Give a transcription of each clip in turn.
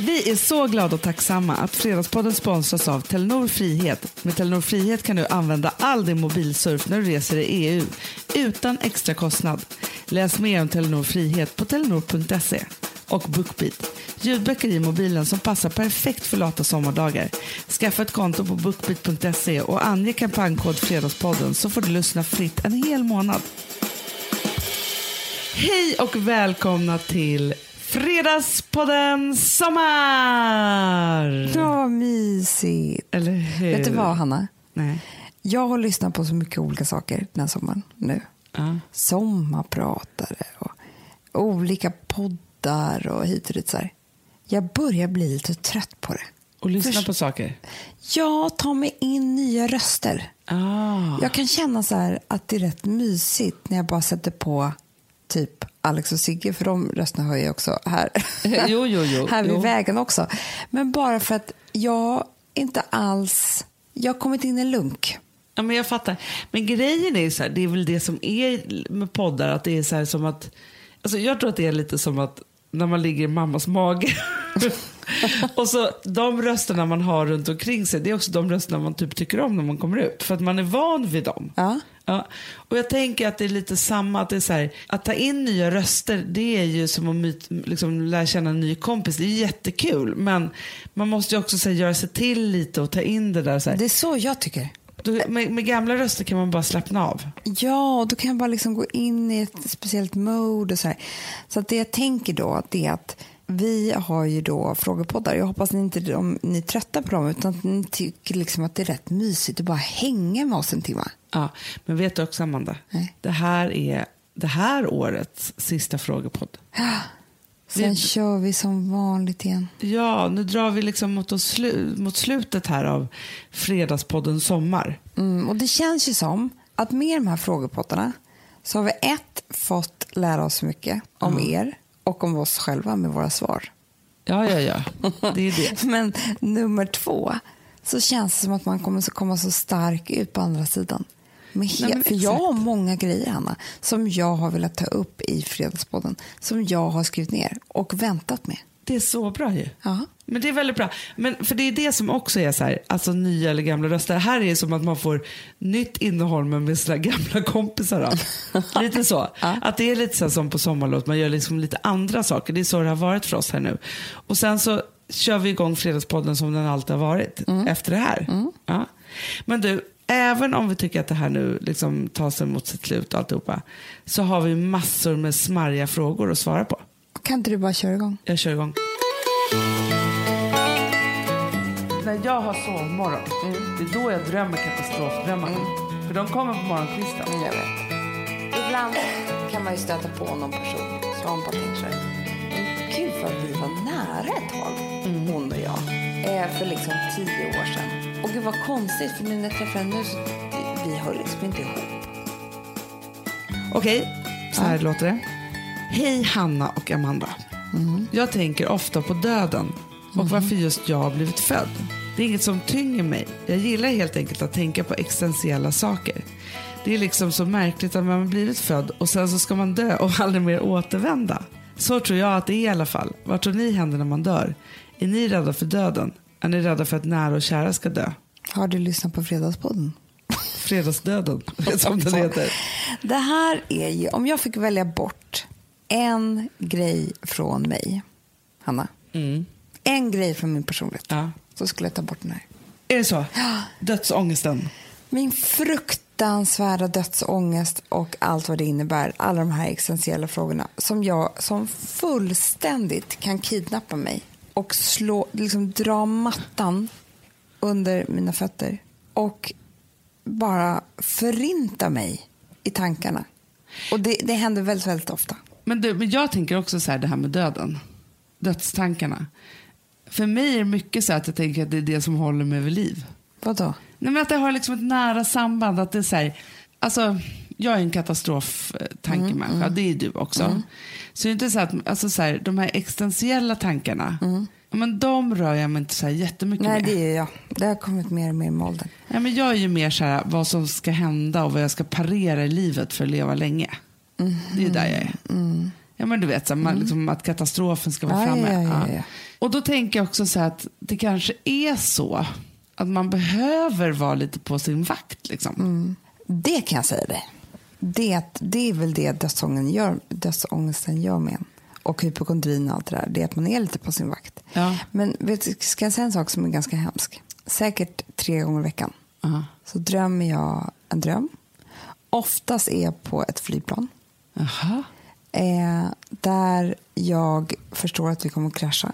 Vi är så glada och tacksamma att Fredagspodden sponsras av Telenor Frihet. Med Telenor Frihet kan du använda all din mobilsurf när du reser i EU utan extra kostnad. Läs mer om Telenor Frihet på telenor.se. Och Bookbeat, ljudböcker i mobilen som passar perfekt för lata sommardagar. Skaffa ett konto på bookbeat.se och ange kampanjkod Fredagspodden så får du lyssna fritt en hel månad. Hej och välkomna till Fredagspodden Sommar! Ja, mysigt. Eller hur? Vet du vad, Hanna? Nej. Jag har lyssnat på så mycket olika saker den här sommaren nu. Ja. Sommarpratare och olika poddar och hit och dit. Så här. Jag börjar bli lite trött på det. Och lyssna Först- på saker. Jag tar mig in nya röster. Ah. Jag kan känna så här att det är rätt mysigt när jag bara sätter på typ Alex och Sigge, för de rösterna hör jag också här. Jo, jo, jo. här vid Jo. vägen också. Men bara för att jag inte alls... Jag har kommit in i en lunk. Ja, men jag fattar. Men grejen är så här, det är väl det som är med poddar, att det är så här som att, alltså jag tror att det är lite som att när man ligger i mammas mage. och så de rösterna man har runt omkring sig, det är också de rösterna man typ tycker om när man kommer ut. För att man är van vid dem. Ja. Ja, och jag tänker att det är lite samma, att det är så här, att ta in nya röster, det är ju som att myt, liksom, lära känna en ny kompis. Det är jättekul, men man måste ju också så här, göra sig till lite och ta in det där. Så här. Det är så jag tycker. Då, med, med gamla röster kan man bara slappna av. Ja, och då kan jag bara liksom gå in i ett speciellt mode och så här. Så att det jag tänker då, det är att vi har ju då frågepoddar. Jag hoppas ni inte om ni är trötta på dem, utan att ni tycker liksom att det är rätt mysigt att bara hänga med oss en timme. Ja, men vet du också Amanda? Nej. Det här är det här årets sista frågepodd. Sen Vi- kör vi som vanligt igen. Ja, nu drar vi liksom mot, oss slu, mot slutet här av Fredagspodden Sommar. Mm, och det känns ju som att med de här frågepottarna så har vi ett, fått lära oss mycket om er och om oss själva med våra svar. Ja, ja, ja. Det är det. Men nummer två så känns det som att man kommer komma så stark ut på andra sidan. He- Nej, men för jag har många grejer, Hanna, som jag har velat ta upp i Fredagspodden. Som jag har skrivit ner och väntat med. Det är så bra ju. Ja. Men det är väldigt bra. Men för det är det som också är så här, alltså nya eller gamla röster. Det här är som att man får nytt innehåll men med sina gamla kompisar. Då. lite så. Att det är lite så här som på sommarlov, man gör liksom lite andra saker. Det är så det har varit för oss här nu. Och sen så kör vi igång Fredagspodden som den alltid har varit efter det här. Ja. Men du, även om vi tycker att det här nu liksom tar sig mot sitt slut och alltihopa, så har vi massor med smarriga frågor att svara på. Kan inte du bara köra igång? Jag kör igång. När jag har sovmorgon, det är då jag drömmer katastrofdrömmar. För de kommer på morgonkvisten. Jag vet. Ibland kan man ju stöta på någon person som bara tänker så här. "Men Gud vad vi var nära ett tag, hon och jag. Eh, för liksom tio år sedan. Och gud vad konstigt för nu när jag träffar henne nu så vi hör liksom inte ihop. Okej, så här låter det. Hej Hanna och Amanda. Jag tänker ofta på döden och varför just jag har blivit född. Det är inget som tynger mig. Jag gillar helt enkelt att tänka på existentiella saker. Det är liksom så märkligt att man har blivit född och sen så ska man dö och aldrig mer återvända. Så tror jag att det är i alla fall. Vad tror ni händer när man dör? Är ni rädda för döden? Är ni rädda för att nära och kära ska dö? Har du lyssnat på Fredagspodden? Fredagsdöden, som den heter. Det här är ju, om jag fick välja bort en grej från mig, Hanna. En grej från min personlighet. Ja. Så skulle jag ta bort den här. Är det så? Dödsångesten. Min fruktansvärda dödsångest och allt vad det innebär, alla de här existentiella frågorna som jag som fullständigt kan kidnappa mig och slå, liksom dra mattan under mina fötter och bara förinta mig i tankarna. Och det, det händer väldigt, väldigt ofta. Men, du, men jag tänker också så här, det här med döden. Dödstankarna. För mig är det mycket så att jag tänker att det är det som håller mig vid liv. Vadå? Nej, men att det har liksom ett nära samband. Att det är så här, alltså, jag är en katastroftankemänniska, det är du också. Så det är inte så att alltså, så här, de här existentiella tankarna, men de rör jag mig inte så här jättemycket Nej, med. det är jag. Det har kommit mer och mer med åldern. Ja, men jag är ju mer så här, vad som ska hända och vad jag ska parera i livet för att leva länge. Det är där jag är. Ja men du vet, så, man, liksom, att katastrofen ska vara Ja, framme. ja, ja, ja. Och då tänker jag också så här att det kanske är så att man behöver vara lite på sin vakt. Liksom. Mm. Det kan jag säga dig. Det, det är väl det dödsångesten gör, dödsångesten gör med en. Och hypokondrin och allt det där. Det är att man är lite på sin vakt. Men vet, ska jag säga en sak som är ganska hemsk? Säkert tre gånger i veckan Ja. så drömmer jag en dröm. Oftast är jag på ett flygplan. Jaha. Eh, där jag förstår att vi kommer att krascha.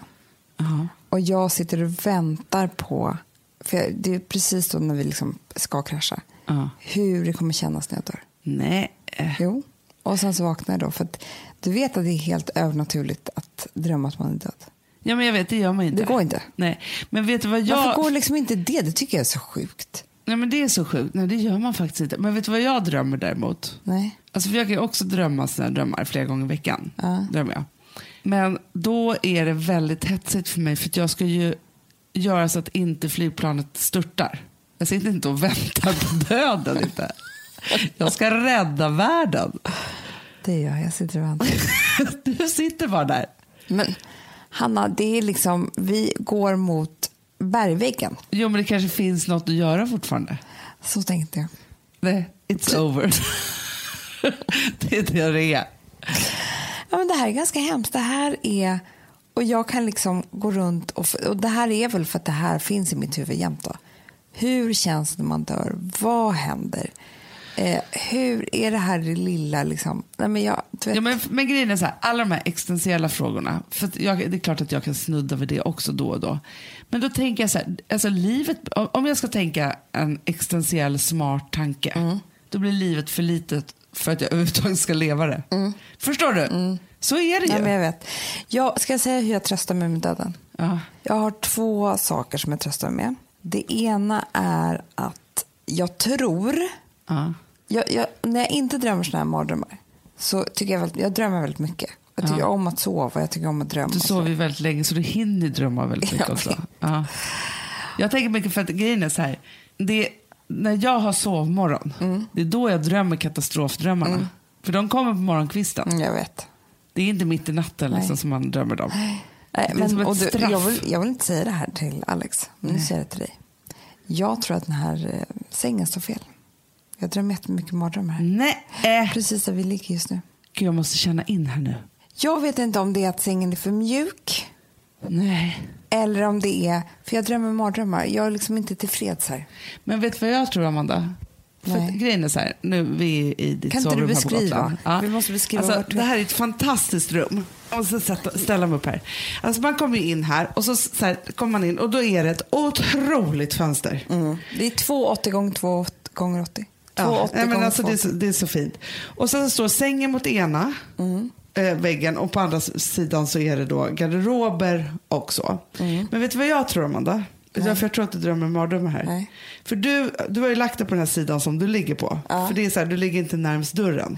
Jaha. Och jag sitter och väntar på, för jag, det är precis då när vi liksom ska krascha, Ja. hur det kommer kännas när jag dör. Nej. eh, Jo. Och sen så vaknar jag då. För att du vet att det är helt övernaturligt att drömma att man är död. Ja men jag vet, det gör man inte. Det går inte. Nej. Men vet du vad jag... Varför går liksom inte det? Det tycker jag är så sjukt. Nej men det är så sjukt. Nej det gör man faktiskt inte. Men vet du vad jag drömmer däremot? Nej. Alltså för jag kan ju också drömma sådana drömmar flera gånger i veckan. Ja. Drömmer jag. Men då är det väldigt hetsigt för mig för jag ska ju göra så att inte flygplanet störtar. Jag sitter inte och väntar på döden inte. Jag ska rädda världen. Det gör jag. Jag sitter och väntar. Du sitter bara där. Men Hanna, det är liksom, vi går mot bergväggen. Jo men det kanske finns något att göra fortfarande. Så tänkte jag. Nej, it's over. det är det det är. Ja, men det här är ganska hemskt. Det här är... Och jag kan liksom gå runt och, och det här är väl för att det här finns i mitt huvud jämt då. Hur känns det när man dör? Vad händer? Eh, hur är det här det lilla liksom? Nej, men jag, Ja, men, men grejen är så här, alla de här existentiella frågorna, för jag, det är klart att jag kan snudda vid det också då och då. Men då tänker jag så här, alltså livet, om- jag ska tänka en existentiell smart tanke, då blir livet för litet för att jag överhuvudtaget ska leva det. Förstår du? Så är det ju. nej, men jag vet. Jag ska jag säga hur jag tröstar mig med döden. ja. Jag har två saker som jag tröstar mig med. Det ena är att jag tror Ja. jag, jag, när jag inte drömmer såna här mardrömmar så tycker jag, väldigt, jag drömmer väldigt mycket. Jag tycker Ja. om att sova jag tycker om att drömma. Du sover ju väldigt länge så du hinner drömma väldigt mycket också. Ja. Jag tänker mycket för att grejen är så här. Det, när jag har sovmorgon, Mm. det är då jag drömmer katastrofdrömmarna. För de kommer på morgonkvisten. Mm, jag vet. Det är inte mitt i natten Nej. liksom, som man drömmer dem. Nej, Det är men, som ett du, straff. jag, vill, jag vill inte säga det här till Alex, men nu säger jag det till dig. Jag tror att den här eh, sängen står fel. Jag drömmer jättemycket mardrömmar här. Nej, äh. Precis där vi ligger just nu. Gud, jag måste känna in här nu. Jag vet inte om det är att sängen är för mjuk Nej. eller om det är, för jag drömmer mardrömmar. Jag är liksom inte tillfreds här. Men vet du vad jag tror, Amanda? För att grejen är så här, nu vi är i ditt Kan sovrum här på beskriva? Gotland. Vi måste beskriva alltså, Det här är ett fantastiskt rum. Jag måste sätta, ställa mig upp här. Alltså man kommer in här och så, så här, kommer man in och då är det ett otroligt fönster. Mm. Det är 2,80 gånger 2 gånger 80. 2,80 Ja, nej, men alltså, det, är 2,80. så, det är så fint. Och sen står sängen mot ena Mm. Eh, väggen och på andra sidan så är det då garderober också. Mm. Men vet du vad jag tror Amanda? Varför jag tror att du drömmer mardrömmar här? Nej. För du, du har ju lagt dig på den här sidan som du ligger på. Ja. För det är så här, du ligger inte närmst dörren.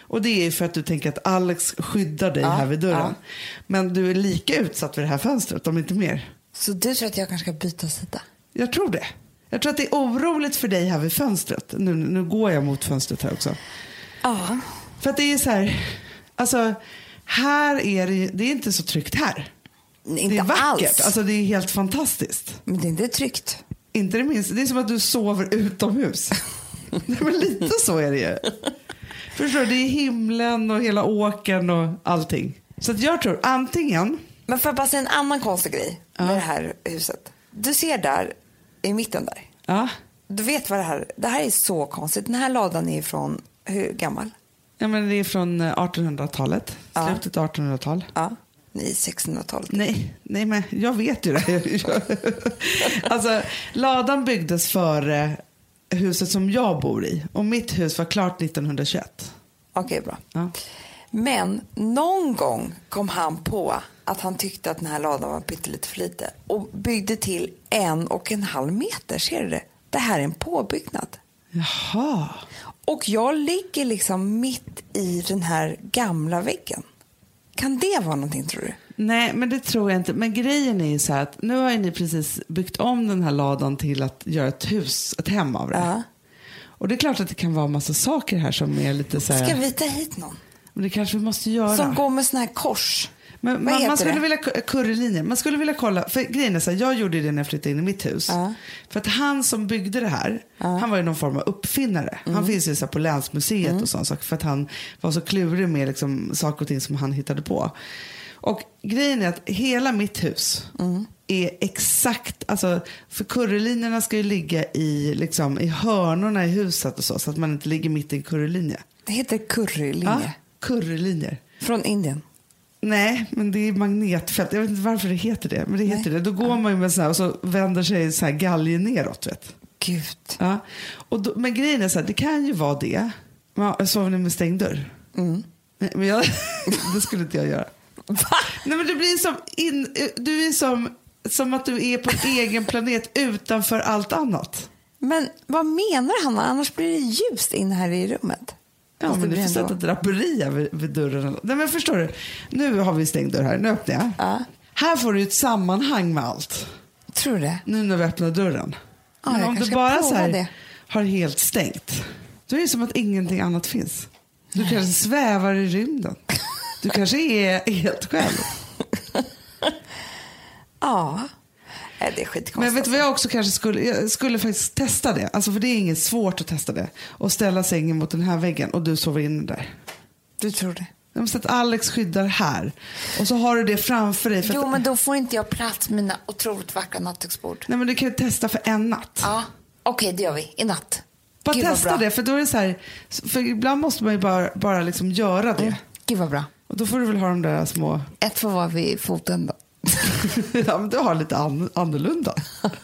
Och det är ju för att du tänker att Alex skyddar dig här vid dörren. ja. Men du är lika utsatt vid det här fönstret, om inte mer. Så du tror att jag kanske ska byta sida? Jag tror det. Jag tror att det är oroligt för dig här vid fönstret. Nu, nu går jag mot fönstret här också. Ja. För att det är så här, alltså här är det, det är inte så tryggt här. Inte det är vackert, alls. alltså det är helt fantastiskt. Men det är inte tryggt. Inte det minsta, det är som att du sover utomhus. Nej, men lite så är det ju. Förstår du, det är himlen och hela åkern och allting. Så att jag tror antingen, Men får jag bara säga en annan konstig grej med det här huset. Du ser där, i mitten där. ja, Du vet vad det här Det här är så konstigt. Den här ladan är från, hur gammal? Ja men det är från eh, 1800-talet, Ja. slutet av 1800-tal. Ja. Nej, 1600-talet. Nej, nej, men jag vet ju det. alltså, ladan byggdes före huset som jag bor i. Och mitt hus var klart 1921. Okej, bra. Ja. Men någon gång kom han på att han tyckte att den här ladan var pyttelite för lite och byggde till en och en halv meter. Ser du det? Det här är en påbyggnad. Jaha. Och jag ligger liksom mitt i den här gamla väggen. Kan det vara någonting tror du? Nej, men det tror jag inte. Men grejen är ju så här att nu har ju ni precis byggt om den här ladan till att göra ett hus, ett hem av det. Ja. Och det är klart att det kan vara massa saker här som är lite så här... Ska vi ta hit någon? Men det kanske vi måste göra. Som går med såna här kors. Men man, man skulle det? vilja currylinjer. Man skulle vilja kolla, för grejen är så här, jag gjorde det när jag flyttade in i mitt hus. Ja. För att han som byggde det här, han var ju någon form av uppfinnare. Mm. Han finns ju så här på länsmuseet och sånt saker för att han var så klurig med liksom saker och ting som han hittade på. Och grejen är att hela mitt hus Mm. är exakt, alltså för currylinjerna ska ju ligga i, liksom, i hörnorna i huset och så, så att man inte ligger mitt i en currylinje. Det heter currylinje. Ja, currylinjer. Från Indien. Nej, men det är magnetfält. Jag vet inte varför det heter det. Men det heter det. Då går man ju med så här och så vänder sig så här galgen neråt. Vet. Gud. Ja. Och då, men grejen är så här, det kan ju vara det. Ja, sover ni med stängd dörr? Mm. Nej, men jag, det skulle inte jag göra. Nej, men du blir som, in, du är som, som att du är på en egen planet utanför allt annat. Men vad menar han? Annars blir det ljust in här i rummet. Ja, men du får sätta draperier vid, vid dörren. Nej, men förstår du? Nu har vi stängd dörr här. Nu öppnar jag. Ja. Här får du ett sammanhang med allt. Tror du det? Nu när vi öppnar dörren. Ja, Men om du bara så här, det. har helt stängt, då är det som att ingenting annat finns. Du kanske svävar i rymden. Du kanske är helt själv. Ja. Nej, det är skitkonstigt. Men vet du vad jag också kanske skulle, jag skulle faktiskt testa det. Alltså för det är inget svårt att testa det. Och ställa sängen mot den här väggen och du sover inne där. Du tror det? Jag måste att Alex skyddar här. Och så har du det framför dig. Jo, att, men då får inte jag plats med mina otroligt vackra nattduksbord. Nej men du kan ju testa för en natt. Ja, okej, det gör vi. I natt. Bara Gud, testa det. För då är det så här, för ibland måste man ju bara, bara liksom göra det. Mm. Gud vad bra. Och då får du väl ha de där små Ett får vara vid foten då. ja, men du har lite an annorlunda.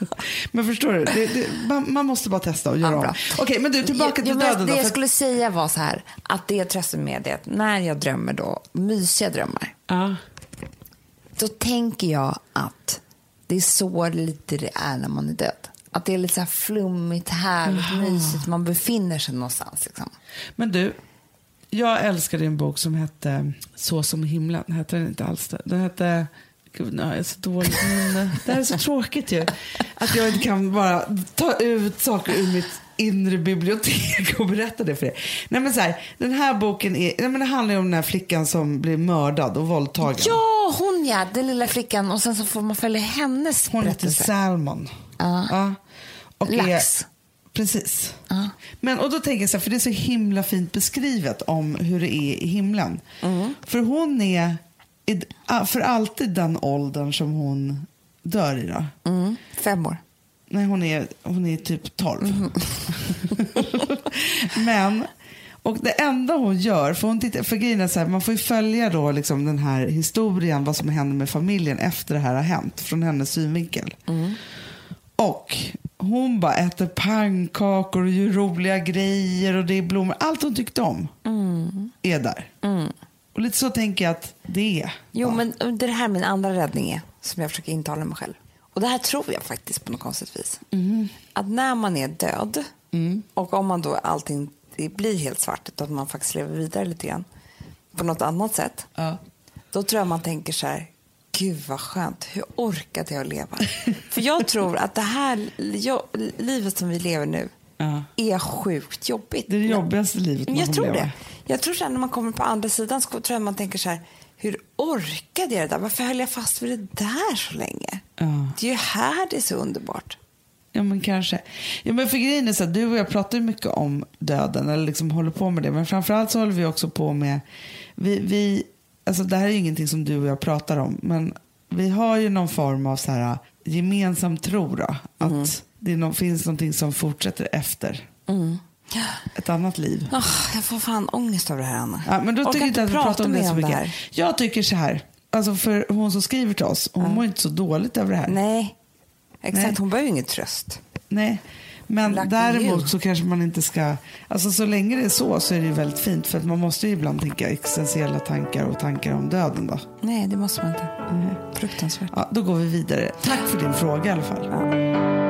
men förstår du, det, det, man, man måste bara testa och göra Ja, om. Okej, men du tillbaka till men döden Det då. jag skulle säga var så här, att det jag tröstar med det är att när jag drömmer då, mysiga drömmar, Ja. då tänker jag att det är så lite det är när man är död. Att det är lite så här flummigt, härligt, mysigt, man befinner sig någonstans. Liksom. Men du, jag älskade en bok som hette Så som himlen. Hette den inte alls det? Den hette... Gud, jag är så dålig minne. Det här är så tråkigt ju. Att jag inte kan bara ta ut saker ur mitt inre bibliotek och berätta det för er. Nej, men så här, den här boken är, nej, men det handlar ju om den här flickan som blir mördad och våldtagen. Ja, hon ja, den lilla flickan. Och sen så får man följa hennes Hon heter. Salmon. Ja. Ja. Och Lax. Är, precis. Ja. Men, och då tänker jag så här, för det är så himla fint beskrivet om hur det är i himlen. Mm. För hon är för alltid den åldern som hon dör i då. Mm, fem år. Nej, hon är, hon är typ 12. Mm. Men, och det enda hon gör, för, hon tittar, för grejen är så här, man får ju följa då liksom den här historien, vad som händer med familjen efter det här har hänt, från hennes synvinkel. Och hon bara äter pannkakor och gör roliga grejer och det är blommor. Allt hon tyckte om är där. Och lite så tänker jag att det är. Jo, va? men det här är min andra räddning är, som jag försöker intala mig själv. Och det här tror jag faktiskt på något konstigt vis. Att när man är död och om man då allting blir helt svart, att man faktiskt lever vidare lite grann på något annat sätt. Ja. Då tror jag man tänker så här, gud vad skönt, hur orkade jag leva? För jag tror att det här jag, livet som vi lever nu Ja. är sjukt jobbigt. Det är det jobbigaste livet man Jag tror leva. det. Jag tror sen när man kommer på andra sidan så tror jag man tänker så här, hur orkade jag det där? Varför höll jag fast vid det där så länge? Ja. Det är ju här det är så underbart. Ja men kanske. Ja, men för grejen är så att du och jag pratar ju mycket om döden eller liksom håller på med det. Men framförallt så håller vi också på med, vi, vi, alltså det här är ju ingenting som du och jag pratar om. Men vi har ju någon form av så här gemensam tro då. Att det nå- finns någonting som fortsätter efter ett annat liv. Oh, jag får fan ångest av det här, Anna. Ja, men då Orkar tycker inte att vi pratar om det så mycket. här. Jag tycker så här, alltså för hon som skriver till oss, hon mår inte så dåligt över det här. Nej, exakt. Nej. Hon behöver ju ingen tröst. Nej, men Lucky däremot så kanske man inte ska... Alltså så länge det är så så är det ju väldigt fint för att man måste ju ibland tänka existentiella tankar och tankar om döden då. Nej, det måste man inte. Fruktansvärt. Ja, då går vi vidare. Tack för din fråga i alla fall. A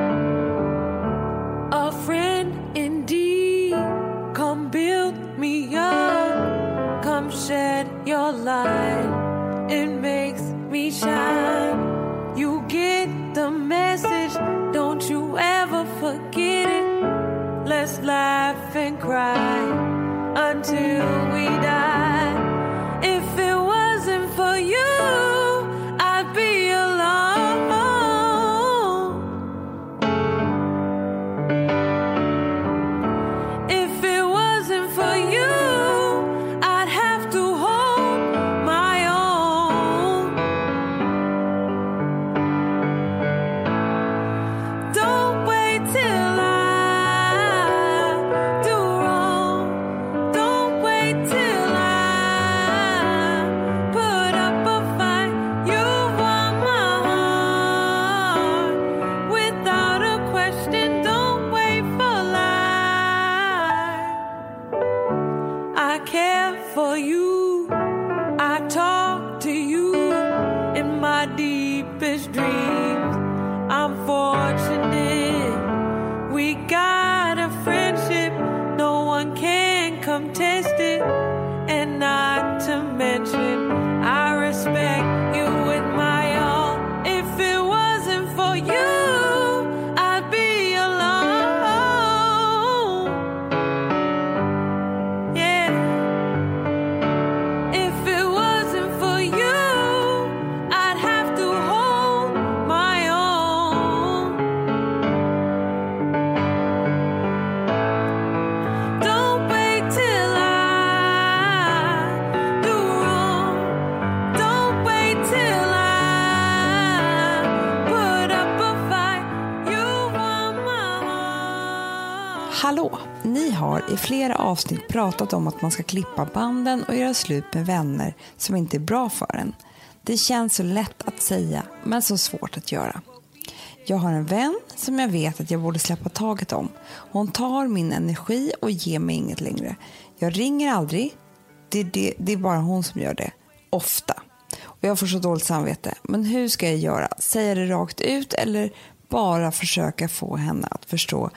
your light. It makes me shine. You get the message. Don't you ever forget it. Let's laugh and cry until we die. Flera avsnitt pratat om att man ska klippa banden och göra slut med vänner som inte är bra för en. Det känns så lätt att säga, men så svårt att göra. Jag har en vän som jag vet att jag borde släppa taget om. Hon tar min energi och ger mig inget längre. Jag ringer aldrig. Det, det, det är bara hon som gör det. Ofta. Och jag får så dåligt samvete. Men hur ska jag göra? Säga det rakt ut eller bara försöka få henne att förstå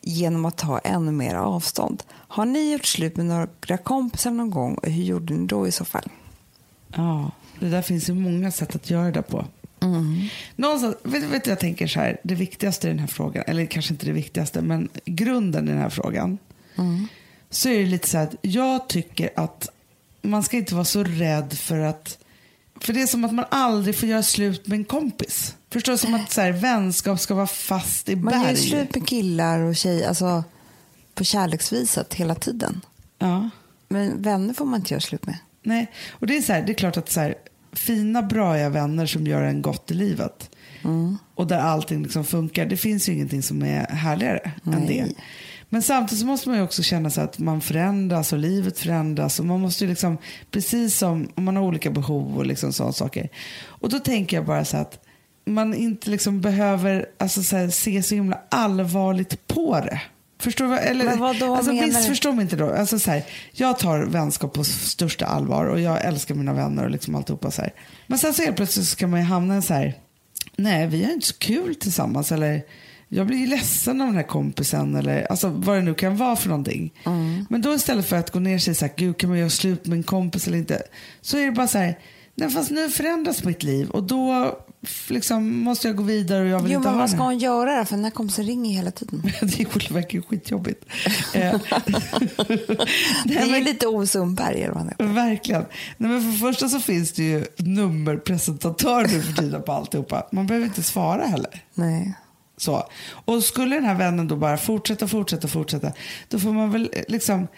genom att ta ännu mer avstånd? Har ni gjort slut med några kompisar någon gång och hur gjorde ni då i så fall? Ja, det där finns ju många sätt att göra det på. Någonstans, vet, vet jag tänker så här, det viktigaste i den här frågan, eller kanske inte det viktigaste, men grunden i den här frågan, så är det lite så här att jag tycker att man ska inte vara så rädd för att, för det är som att man aldrig får göra slut med en kompis. Förstår du? Som att så här, vänskap ska vara fast i Man gör berg. slut med killar och tjejer, alltså på kärleksviset hela tiden. Ja. Men vänner får man inte göra slut med. Nej, och det är, så här, det är klart att så här, fina, braiga vänner som gör en gott i livet och där allting liksom funkar, det finns ju ingenting som är härligare än Nej. det. Men samtidigt så måste man ju också känna sig att man förändras och livet förändras och man måste ju liksom, precis som om man har olika behov och liksom sådana saker. Och då tänker jag bara så att man inte liksom behöver alltså så här, se så himla allvarligt på det. Förstår vad- Eller, Men vad då alltså, missförstå mig inte då. Alltså, så här, jag tar vänskap på största allvar och jag älskar mina vänner och liksom alltihopa så här. Men sen så helt plötsligt så kan man ju hamna i så här, nej vi har inte så kul tillsammans eller jag blir ju ledsen av den här kompisen eller alltså, vad det nu kan vara för någonting. Mm. Men då istället för att gå ner sig så här, gud kan man göra slut med en kompis eller inte, så är det bara så här, nej fast nu förändras mitt liv och då liksom, måste jag gå vidare och jag vill Jo, inte men ha vad ska hon göra då? För den här kompisen ringer hela tiden. det verkar skitjobbigt. Eh, Det är men, lite heter. verkligen. Nej, men för det första så finns det ju nummerpresentatör nu för tiden på alltihopa. Man behöver inte svara heller. Nej. Så. Och skulle den här vännen då bara fortsätta, fortsätta, fortsätta, då får man väl eh, liksom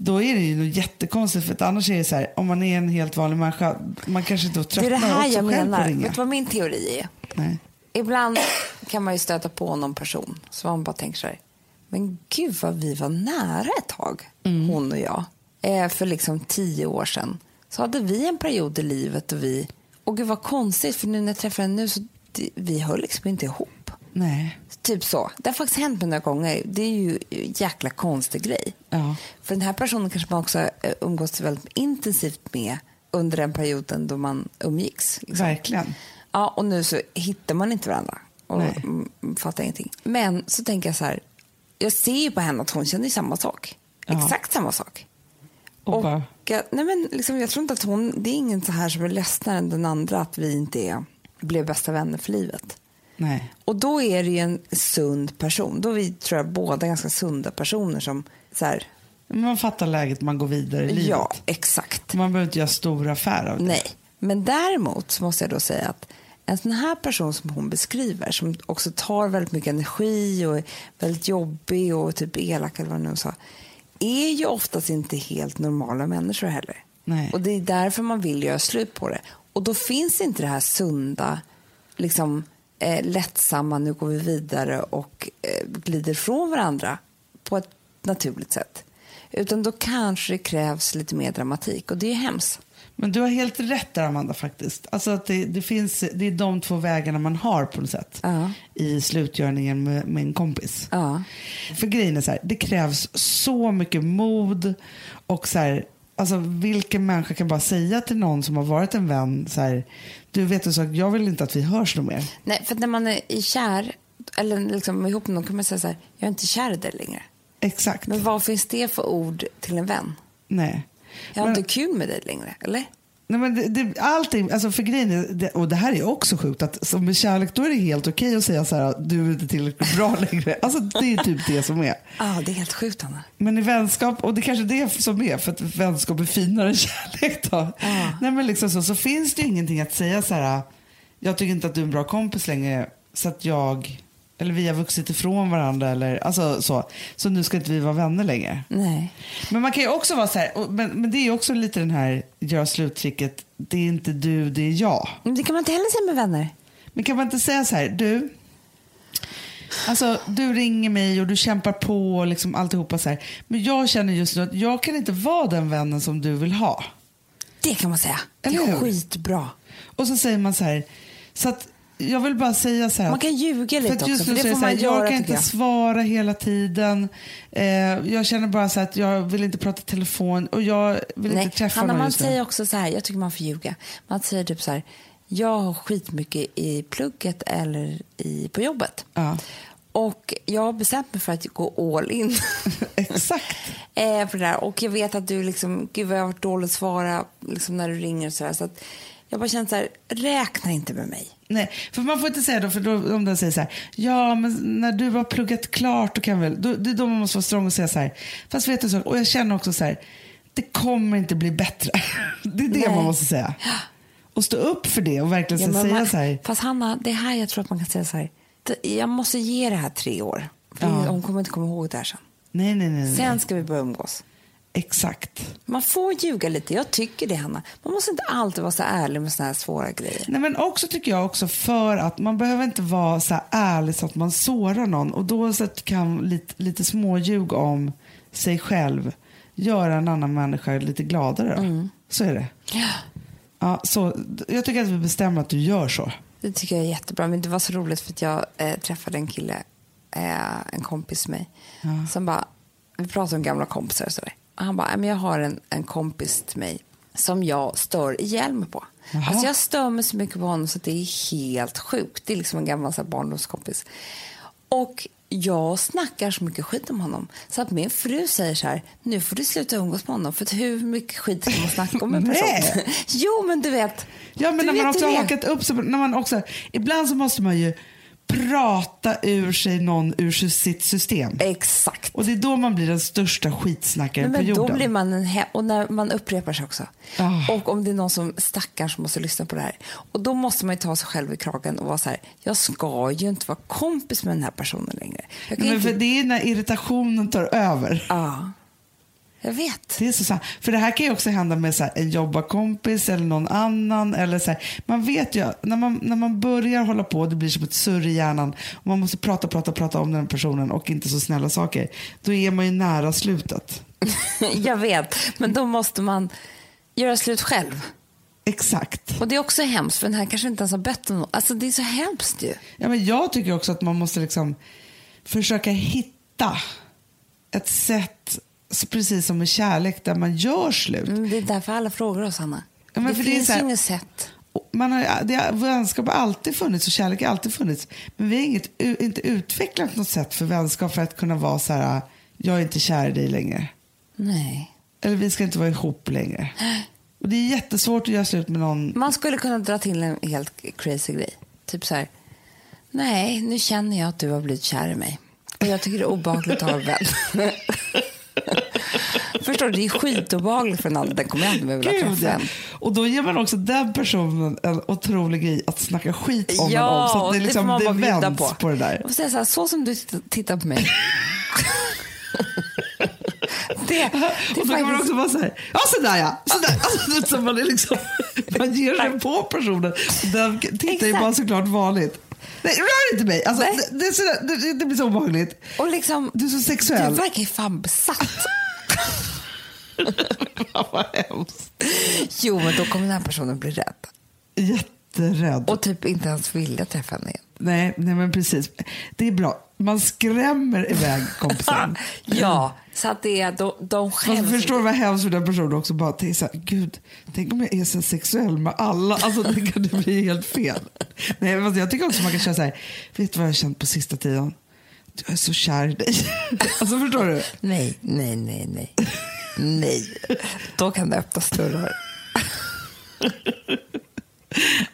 då är det ju jättekonstigt för att annars är det så här, om man är en helt vanlig människa, man kanske inte Det är tröttnar det här också jag menar. Vet du vad min teori är? Nej. Ibland kan man ju stöta på någon person som man bara tänker så här, men gud vad vi var nära ett tag, hon och jag. Eh, för liksom tio år sedan så hade vi en period i livet då vi, och gud vad konstigt för nu när jag träffar henne nu så vi höll liksom inte ihop. Nej. Typ så. Det har faktiskt hänt mig några gånger. Det är ju en jäkla konstig grej. Ja. För den här personen kanske man också eh, umgås väldigt intensivt med under den perioden då man umgicks. Liksom. Verkligen. Ja, och nu så hittar man inte varandra och Nej. fattar ingenting. Men så tänker jag så här, jag ser ju på henne att hon känner samma sak. Ja. Exakt samma sak. Och Och, jag, nej men liksom, jag tror inte att hon, det är ingen så här som är ledsnare än den andra att vi inte är, blev bästa vänner för livet. Nej. Och då är det ju en sund person. Då är vi, tror jag, båda ganska sunda personer som så här, Men Man fattar läget, man går vidare i livet. ja, exakt. Man behöver inte göra stor affär av det. Nej, men däremot måste jag då säga att en sån här person som hon beskriver, som också tar väldigt mycket energi och är väldigt jobbig och typ elak eller vad hon nu sa, är ju oftast inte helt normala människor heller. Nej. Och det är därför man vill göra slut på det. Och då finns inte det här sunda, liksom eh, lättsamma, nu går vi vidare och eh, glider från varandra på ett naturligt sätt. Utan då kanske det krävs lite mer dramatik och det är hemskt. Men du har helt rätt där Amanda faktiskt. Alltså att det, det, finns, det är de två vägarna man har på något sätt. Ja. I slutgörningen med, med en kompis. Ja. För grejen är så här, det krävs så mycket mod och så här, Alltså vilken människa kan bara säga till någon som har varit en vän så här, du vet du sak, jag vill inte att vi hörs något mer. Nej, för när man är i kär, eller liksom ihop med någon kan man säga så här, jag är inte kär i dig längre. Exakt. Men vad finns det för ord till en vän? Nej. Jag har Men- inte kul med dig längre, eller? Nej, men det, det, allting, alltså för grejen är, det, och det här är också sjukt, att som med kärlek då är det helt okej att säga så här, du är inte tillräckligt bra längre. Alltså det är typ det som är. Ja, det är helt sjukt, Anna. Men i vänskap, och det är kanske är det som är, för att vänskap är finare än kärlek då. Nej, men liksom så, så finns det ju ingenting att säga så här, jag tycker inte att du är en bra kompis längre, så att jag, eller vi har vuxit ifrån varandra, eller alltså så, så nu ska inte vi vara vänner längre. Nej. Men man kan ju också vara så här, och, men, men det är också lite den här göra sluttricket, det är inte du, det är jag. Men det kan man inte heller säga med vänner. Men kan man inte säga så här, du, alltså du ringer mig och du kämpar på och liksom alltihopa så här. Men jag känner just nu att jag kan inte vara den vännen som du vill ha. Det kan man säga. Det Eller är hur? skitbra. Och så säger man så här, så att jag vill bara säga så här. Man kan ljuga för lite att just också, för det får så här, man göra, Jag kan inte jag. svara hela tiden. Eh, jag känner bara så att jag vill inte prata telefon och jag vill Nej, inte träffa Hanna, någon man just säger också så här, jag tycker man får ljuga. Man säger typ så här, jag har skitmycket i plugget eller i, på jobbet. Ja. Och jag har bestämt mig för att gå all in. Exakt. eh, för det där. Och jag vet att du liksom, gud vad jag har varit dålig att svara liksom när du ringer och så här. Så att jag bara känner så här, räkna inte med mig. Nej, för man får inte säga då, för då, om den säger så här, ja men när du har pluggat klart då kan väl, då, det är då man måste vara strong och säga så här, fast vet du så, och jag känner också så här, det kommer inte bli bättre. Det är det Nej. man måste säga. Och stå upp för det och verkligen Ja, säga man, så här, Fast Hanna, det är här jag tror att man kan säga så här, "Det- jag måste ge det här tre år. För Ja. Hon kommer inte komma ihåg det här sen. nej nej, nej. Sen ska vi börja umgås. Exakt. Man får ljuga lite, jag tycker det Hanna. Man måste inte alltid vara så ärlig med såna här svåra grejer. Nej, men också tycker jag också för att man behöver inte vara så ärlig så att man sårar någon och då så kan lite, lite småljug om sig själv göra en annan människa lite gladare. Då. Så är det. Ja, så, jag tycker att vi bestämmer att du gör så. Det tycker jag är jättebra. Men det var så roligt för att jag eh, träffade en kille, eh, en kompis med mig, som bara, vi pratade om gamla kompisar och sådär. Han bara, "Nej, men jag har en, en kompis till mig som jag stör ihjäl mig på. Jaha. Alltså jag stör mig så mycket på honom så att det är helt sjukt. Det är liksom en gammal så här, barndomskompis. Och jag snackar så mycket skit om honom så att min fru säger så här, nu får du sluta umgås med honom för att hur mycket skit ska man snacka om en person? Jo men du vet. Ja, men när man också har hakat upp på- när man också, ibland så måste man ju prata ur sig någon ur sitt system. Exakt. Och det är då man blir den största skitsnackaren Men, på men då jorden. blir man en he- och när man upprepar sig också. Ah. Och om det är någon som stackars måste lyssna på det här. Och då måste man ju ta sig själv i kragen och vara så här, jag ska ju inte vara kompis med den här personen längre. Men inte... för det är när irritationen tar över. Ja, jag vet. Det är så sant. För det här kan ju också hända med så här, en jobbarkompis eller någon annan. Eller så här. Man vet ju, när man, när man börjar hålla på, det blir som ett surr i hjärnan och man måste prata, prata, prata om den personen och inte så snälla saker. Då är man ju nära slutet. jag vet. Men då måste man göra slut själv. Exakt. Och det är också hemskt, för den här kanske inte ens har bett om något. Alltså det är så hemskt ju. Ja, men jag tycker också att man måste liksom försöka hitta ett sätt, så precis som med kärlek, där man gör slut. Mm, Det är därför alla frågar oss, Anna. Ja, det för det finns här- inget sätt. Man har, det vänskap har alltid funnits och kärlek har alltid funnits. Men vi har inget, inte utvecklat något sätt för vänskap för att kunna vara så här, jag är inte kär i dig längre. Nej. Eller vi ska inte vara ihop längre. Och det är jättesvårt att göra slut med någon. Man skulle kunna dra till en helt crazy grej. Typ så här. Nej, nu känner jag att du har blivit kär i mig. Och jag tycker det är obehagligt att ha en vän. Förstår du? Det är skitobehagligt för en annan. Den kommer jag aldrig vilja träffa en. Och då ger man också den personen en otrolig grej att snacka skit om Ja, någon. Så att och det, det liksom, det bjuda vänds på. på. det där. Säga så, här, så som du tittar på mig. det, det Och då kan man också vara så här, ja sådär ja. Sådär. Alltså, så man, är liksom, man ger sig på personen. Den tittar ju bara såklart vanligt. Nej, rör inte mig. Alltså, Nej. det, det, det, det blir så obehagligt. Och liksom, Du är så du sexuell. verkar ju fan besatt. Vad hemskt. Jo, men då kommer den här personen bli rädd. Jätterädd. Och typ inte ens vilja träffa henne igen. Nej, nej, men precis. Det är bra. Man skrämmer iväg kompisen. Ja, så att det är de, de Fast skäms. förstår du vad hemskt för den personen också? Bara tänk så här, gud, tänk om jag är så sexuell med alla. Alltså det kan det bli helt fel. Nej, men jag tycker också man kan känna så här, vet du vad jag har känt på sista tiden? Jag är så kär i dig. Alltså förstår du? Nej, nej, nej, nej. Nej. Då kan det öppnas dörrar.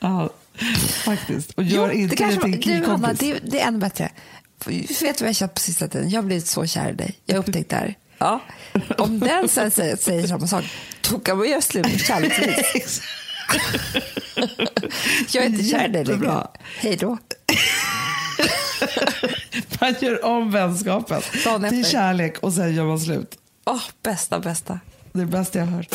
Ja, faktiskt. Och gör Jo, inte det till en killkompis. det, det är ännu bättre. Vet du vad jag har känt på sista tiden? Jag har blivit så kär i dig. Jag har upptäckt det här. Ja. Om den sen säger, säger samma sak, då kan man göra slut kärleksvis. Jag är inte kär i dig längre. Hej då. Man gör om vänskapen till kärlek och sen gör man slut. Åh, bästa, bästa. Det är det bästa jag har hört.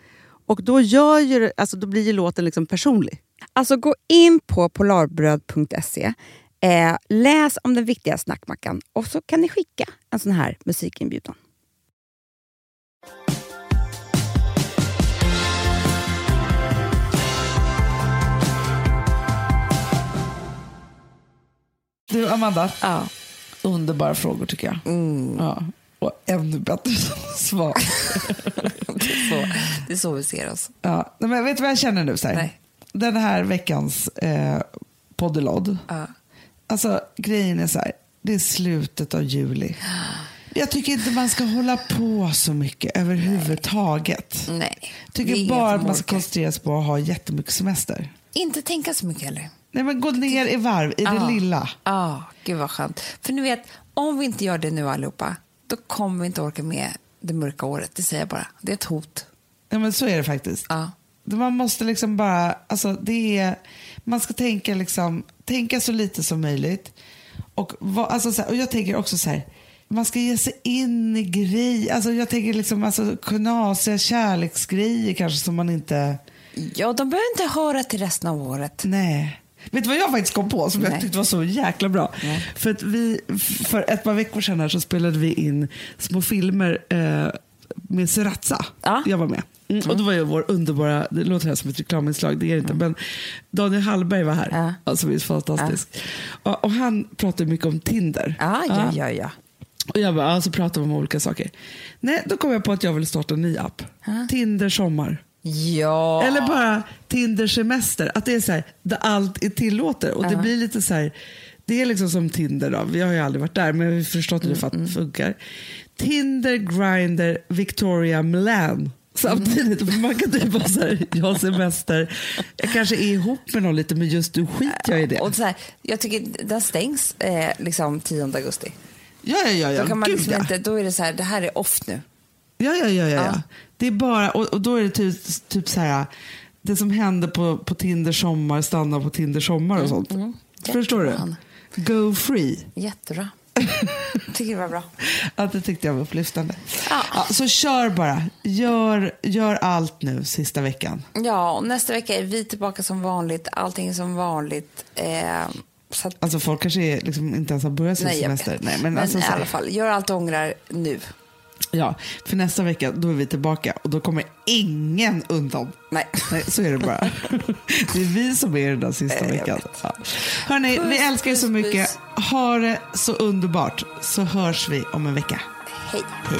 Och då, gör ju, det- alltså, då blir ju låten liksom personlig. Alltså gå in på polarbröd.se, eh, läs om den viktiga snackmackan och så kan ni skicka en sån här musikinbjudan. Du, Amanda. Ja. Underbara frågor tycker jag. Ja. Och ännu bättre svar. Det, är så, det är så vi ser oss. Ja. Men vet du vad jag känner nu? Så här? Nej. Den här veckans eh, poddelod. Ja. Alltså grejen är så här. Det är slutet av juli. Jag tycker inte man ska hålla på så mycket överhuvudtaget. Nej. Jag tycker bara att som man ska koncentrera sig på att ha jättemycket semester. Inte tänka så mycket heller. Nej, men gå ner i varv i det lilla. Ja, gud vad skönt. För ni vet, om vi inte gör det nu allihopa, då kommer vi inte orka med det mörka året. Det säger jag bara. Det är ett hot. Ja, men så är det faktiskt. Ja. Man måste liksom bara, alltså det är, man ska tänka liksom, tänka så lite som möjligt. Och, vad, alltså så här, och jag tänker också så här, man ska ge sig in i grejer, alltså jag tänker liksom alltså knasiga kärleksgrejer kanske som man inte, Ja, de behöver inte höra till resten av året. nej. Vet du vad jag faktiskt kom på som jag Nej. tyckte var så jäkla bra? För att vi, för ett par veckor sedan här så spelade vi in små filmer eh, med Sriracha. Ja. Jag var med. Mm. Och då var ju vår underbara, det låter här som ett reklaminslag, det är det inte, men Daniel Hallberg var här. Ja. Alltså är fantastisk. Och, och han pratade mycket om Tinder. Ja, ja, ja. ja. Och jag bara, alltså pratar vi om olika saker. Nej, då kom jag på att jag vill starta en ny app. Tinder sommar. Ja. Eller bara Tinder semester. Att det är så här, där allt är tillåtet. Och det blir lite så här, det är liksom som Tinder då. Vi har ju aldrig varit där, men vi har förstått hur det Mm, fun- funkar. Tinder, Grindr, Victoria, Milan. Samtidigt, Mm. man kan typ vara så här, jag har semester, jag kanske är ihop med någon lite, men just nu skiter jag i det. Och så här, jag tycker den stängs eh, liksom 10 augusti. Ja, ja, ja. ja. Då, kan man Gud, liksom ja. inte, då är det så här, det här är off nu. Ja, ja, ja, ja, ja. Ja. Det är bara, och, och då är det typ, typ så här, det som händer på, på Tinder sommar stannar på Tinder sommar och sånt. Förstår du? Go free. Jättebra. tycker det var bra. Ja, det tyckte jag var upplyftande. Ja. Ja, så kör bara. Gör, gör allt nu sista veckan. Ja, och nästa vecka är vi tillbaka som vanligt. Allting är som vanligt. Eh, så att, Alltså folk kanske är, liksom, inte ens har börjat sin nej, semester. Nej, men men alltså, i alla fall, gör allt du ångrar nu. Ja, för nästa vecka då är vi tillbaka och då kommer ingen undan. Nej. Nej, så är det bara. Det är vi som är den där sista veckan. Ja. Hörni, vi älskar er så mycket. Ha det så underbart så hörs vi om en vecka. Hej. Hej.